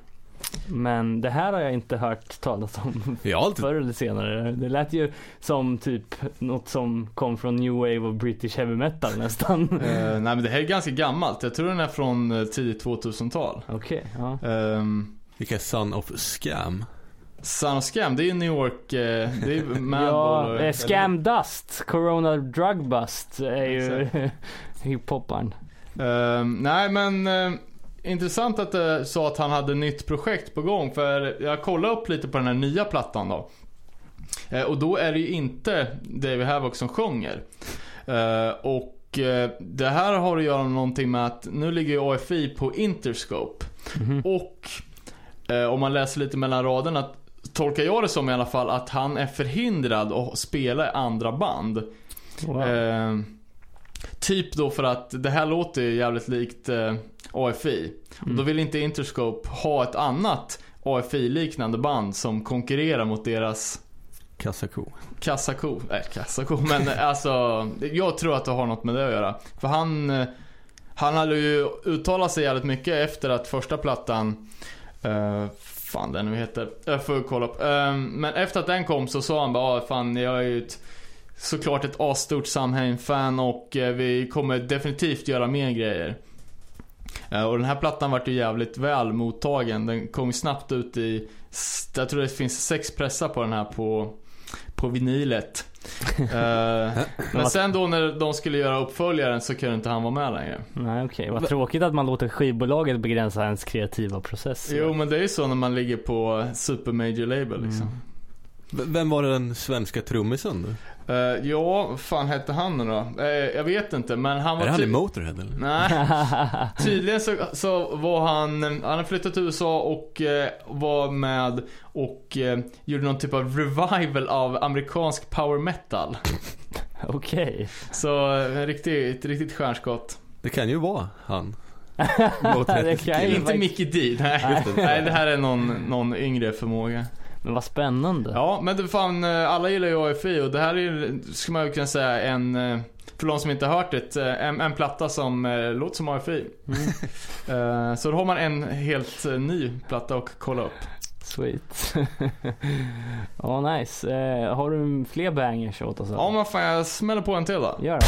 men det här har jag inte hört talas om Jag alltid förr eller senare. Det lät ju som typ något som kom från new wave och British heavy metal nästan. Eh, nej men det här är ganska gammalt. Jag tror den är från eh, tidigt 2000-tal. Okej, ja. Um, Vilka är Son of Scam? Son of Scam, det är ju New York, eh, det är Madball Ja, och- eh, Scam Dust, Corona Drug Bust är ju hiphoparen. Ehm, nej men eh, intressant att du sa att han hade nytt projekt på gång. För jag kollade upp lite på den här nya plattan då. Eh, och då är det ju inte David Havoc som sjunger. Och det här har att göra med någonting med att nu ligger ju AFI på Interscope. Mhm. Och eh, om man läser lite mellan raderna tolkar jag det som i alla fall att han är förhindrad att spela i andra band. Wow. Eh, typ då för att det här låter ju jävligt likt eh, AFI. Och Mm. då vill inte Interscope ha ett annat AFI-liknande band som konkurrerar mot deras Kassako. kassako. Nej, kassako. Men eh, alltså, jag tror att det har något med det att göra. För han, eh, han hade ju uttalat sig jävligt mycket efter att första plattan Uh, fan den nu heter. Jag får kolla upp. Ehm, men efter att den kom så sa han bara, ah, fan jag är ju ett, såklart ett asstort Samhain-fan och eh, vi kommer definitivt göra mer grejer. Eh, och den här plattan vart ju jävligt väl mottagen. Den kom ju snabbt ut i, jag tror det finns sex pressar på den här på, på vinylet. Eh, men sen då när de skulle göra uppföljaren så kunde inte han vara med längre. Nej okej, vad tråkigt att man låter skivbolaget begränsa ens kreativa process. Jo men det är ju så när man ligger på super major label liksom. Mm. Vem var den svenska trummisen Eh, ja, fan hette han nu då? Eh, jag vet inte men han var Är han i Motorhead eller? Nej, tydligen så, så var han, han har flyttat till USA och eh, var med och eh, gjorde någon typ av revival av amerikansk power metal. Okej. Så eh, en riktigt, ett riktigt stjärnskott. Det kan ju vara han. Det kan Inte Mickey D. Nej. Nej, det här är någon, någon yngre förmåga. Men vad spännande. Ja, men det fan, eh, alla gillar ju AFI och det här är ju, skulle man ju kunna säga, en, eh, för de som inte har hört det, eh, en, en platta som eh, låter som AFI. Eh, Så då har man en helt ny platta att kolla upp. Sweet. Ja, nice. Eh, har du fler bangers åt oss? Ja men fan jag smäller på en till då. Gör det.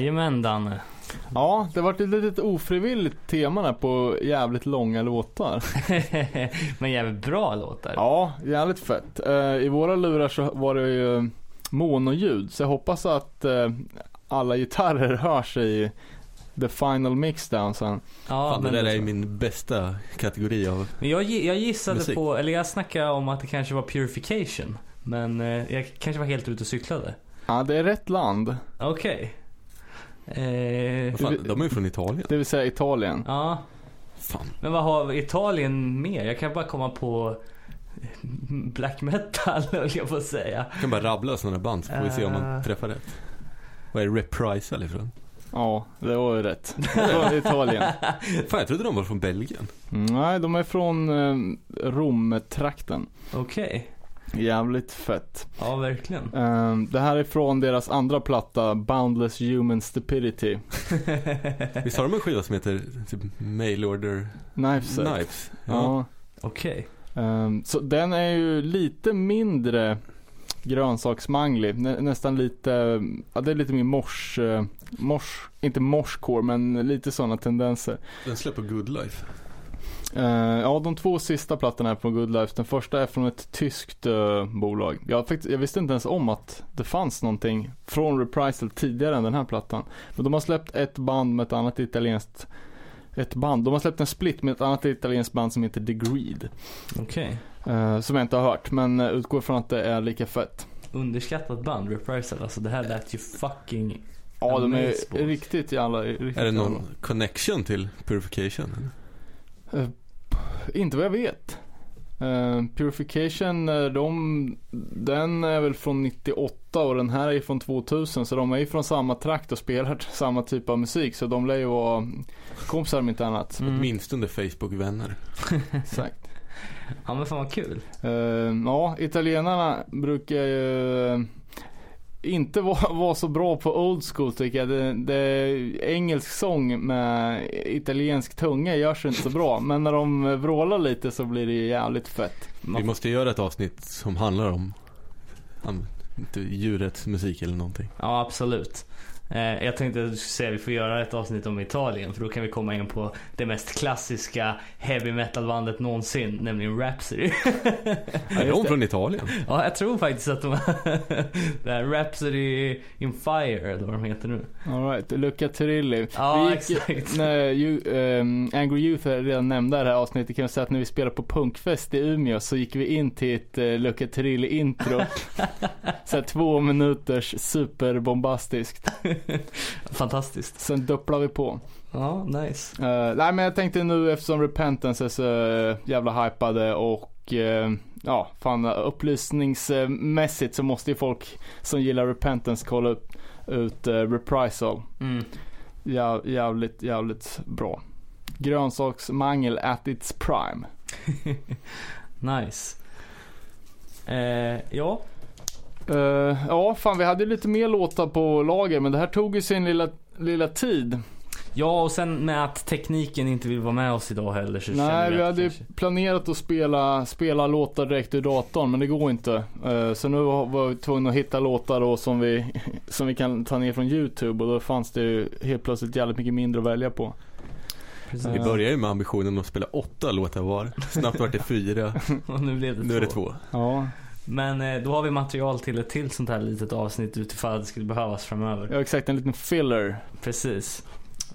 Jajamän Danne. Ja, det vart ett litet ofrivilligt tema där på jävligt långa låtar. Men jävligt bra låtar. Ja, jävligt fett. Eh, I våra lurar så var det ju monoljud, så jag hoppas att eh, alla gitarrer hörs i the final mixdown sen. Ja, Fan, det men, där är min bästa kategori av men jag, jag gissade Musik. på, eller jag snackade om att det kanske var Purification. Men eh, jag kanske var helt ute och cyklade. Ja, det är rätt land, Okej. Eh, fan, de är ju från Italien. det vill säga Italien. ja, Fan. men vad har Italien mer? Jag kan bara komma på black metal höll jag på att säga. Jag kan bara rabbla sådana band så får vi se om man Eh. träffar rätt. Vad är Reprisal ifrån? Ja, det var ju rätt. Det var Italien. Fan jag trodde de var från Belgien. Mm, Nej, de är från eh, Rom-trakten. Okej. Jävligt fett. Ja, verkligen. Eh, det här är från deras andra platta, Boundless Human Stupidity. Visst har de en skiva som heter typ Mail Order Knives. Knives? Ja. Okej. Ehm, så den är ju lite mindre grönsaksmanglig. Nä, nästan lite, ja det är lite mer mors, eh, mors inte morskår men lite sådana tendenser. Den släpper Good Life. Eh, ja de två sista plattorna är från Good Life. Den första är från ett tyskt eh, bolag. Jag, faktiskt, jag visste inte ens om att det fanns någonting från Reprisal tidigare än den här plattan. Men de har släppt ett band med ett annat italienskt ett band. De har släppt en split med ett annat italienskt band som heter The Greed. Okej. Eh, som jag inte har hört, men uh, utgår från att det är lika fett. Underskattat band, Reprisal. Alltså det här lät ju fucking... Ja, de är riktigt jävla, riktigt Är det någon jävla. connection till Purification? eller? Inte vad jag vet. Eh, Purification, eh, de, den är väl från 98 och den här är från 2000 så de är ju från samma trakt och spelar samma typ av musik så de lär ju vara kompisar om inte annat. Mm. Åtminstone Facebook-vänner. Exakt. Ja men fan vad kul. Eh, ja, italienarna brukar ju inte vara vara så bra på old school tycker jag. Det, det, engelsk sång med italiensk tunga görs inte så bra. Men när de vrålar lite så blir det ju jävligt fett. Vi måste göra ett avsnitt som handlar om, djurets musik eller någonting. Ja absolut. Eh, jag tänkte att du skulle säga att vi får göra ett avsnitt om Italien för då kan vi komma in på det mest klassiska heavy metal bandet någonsin, nämligen Rhapsody. Är de från Italien? ja, jag tror faktiskt att de det här Rhapsody in Fire eller vad de heter nu. Alright, Luca Turilli. Ja, Vi gick- exakt. När ju, ehm, Angry Youth är redan nämnda i det här avsnittet kan jag säga att när vi spelade på punkfest i Umeå så gick vi in till ett uh, Luca Turilli intro. så här två minuters superbombastiskt. Fantastiskt. Sen dupplade vi på. Ja, nice. Eh, nej men jag tänkte nu eftersom Repentance är så eh, jävla hypade och eh, ja, fan upplysningsmässigt så måste ju folk som gillar Repentance kolla upp, ut uh, Reprisal. Mm. Ja, jävligt, jävligt bra. Grönsaksmangel at its prime. nice. Eh, ja, Eh, ja, fan vi hade lite mer låtar på lager men det här tog ju sin lilla, lilla tid. Ja, och sen med att tekniken inte vill vara med oss idag heller så Nej, vi vi hade ju kanske- planerat att spela, spela låtar direkt ur datorn men det går inte. Eh, så nu var vi tvungna att hitta låtar då som vi, som vi kan ta ner från YouTube och då fanns det ju helt plötsligt jävligt mycket mindre att välja på. Precis. Vi började ju med ambitionen att spela åtta låtar var. Snabbt vart det fyra. Och nu blev det Nu är det två. två. Ja, Men eh, då har vi material till ett till sånt här litet avsnitt utifall det skulle behövas framöver. ja exakt en liten filler. Precis.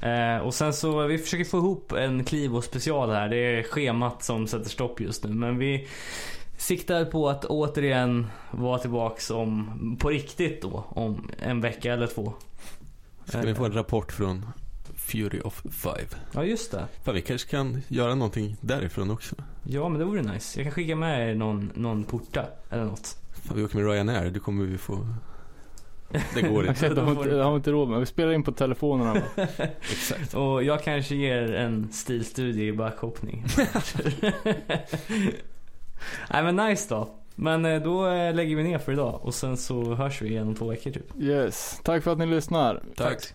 Eh, och sen så, vi försöker få ihop en Clivo special här. Det är schemat som sätter stopp just nu. Men vi siktar på att återigen vara tillbaks om, på riktigt då, om en vecka eller två. Ska ni få en rapport från Fury of Five. Ja just det. Fan vi kanske kan göra någonting därifrån också. Ja men det vore nice. Jag kan skicka med er någon, någon porta eller något. Fan vi åker med Ryanair, det kommer vi få. Det går inte. Det har vi inte, det har vi inte råd med. Vi spelar in på telefonerna. Exakt. Och jag kanske ger en stilstudie i backhoppning. Nej men nice då. Men eh, då eh, lägger vi ner för idag och sen så hörs vi igen om två veckor typ. Yes, tack för att ni lyssnar. Tack.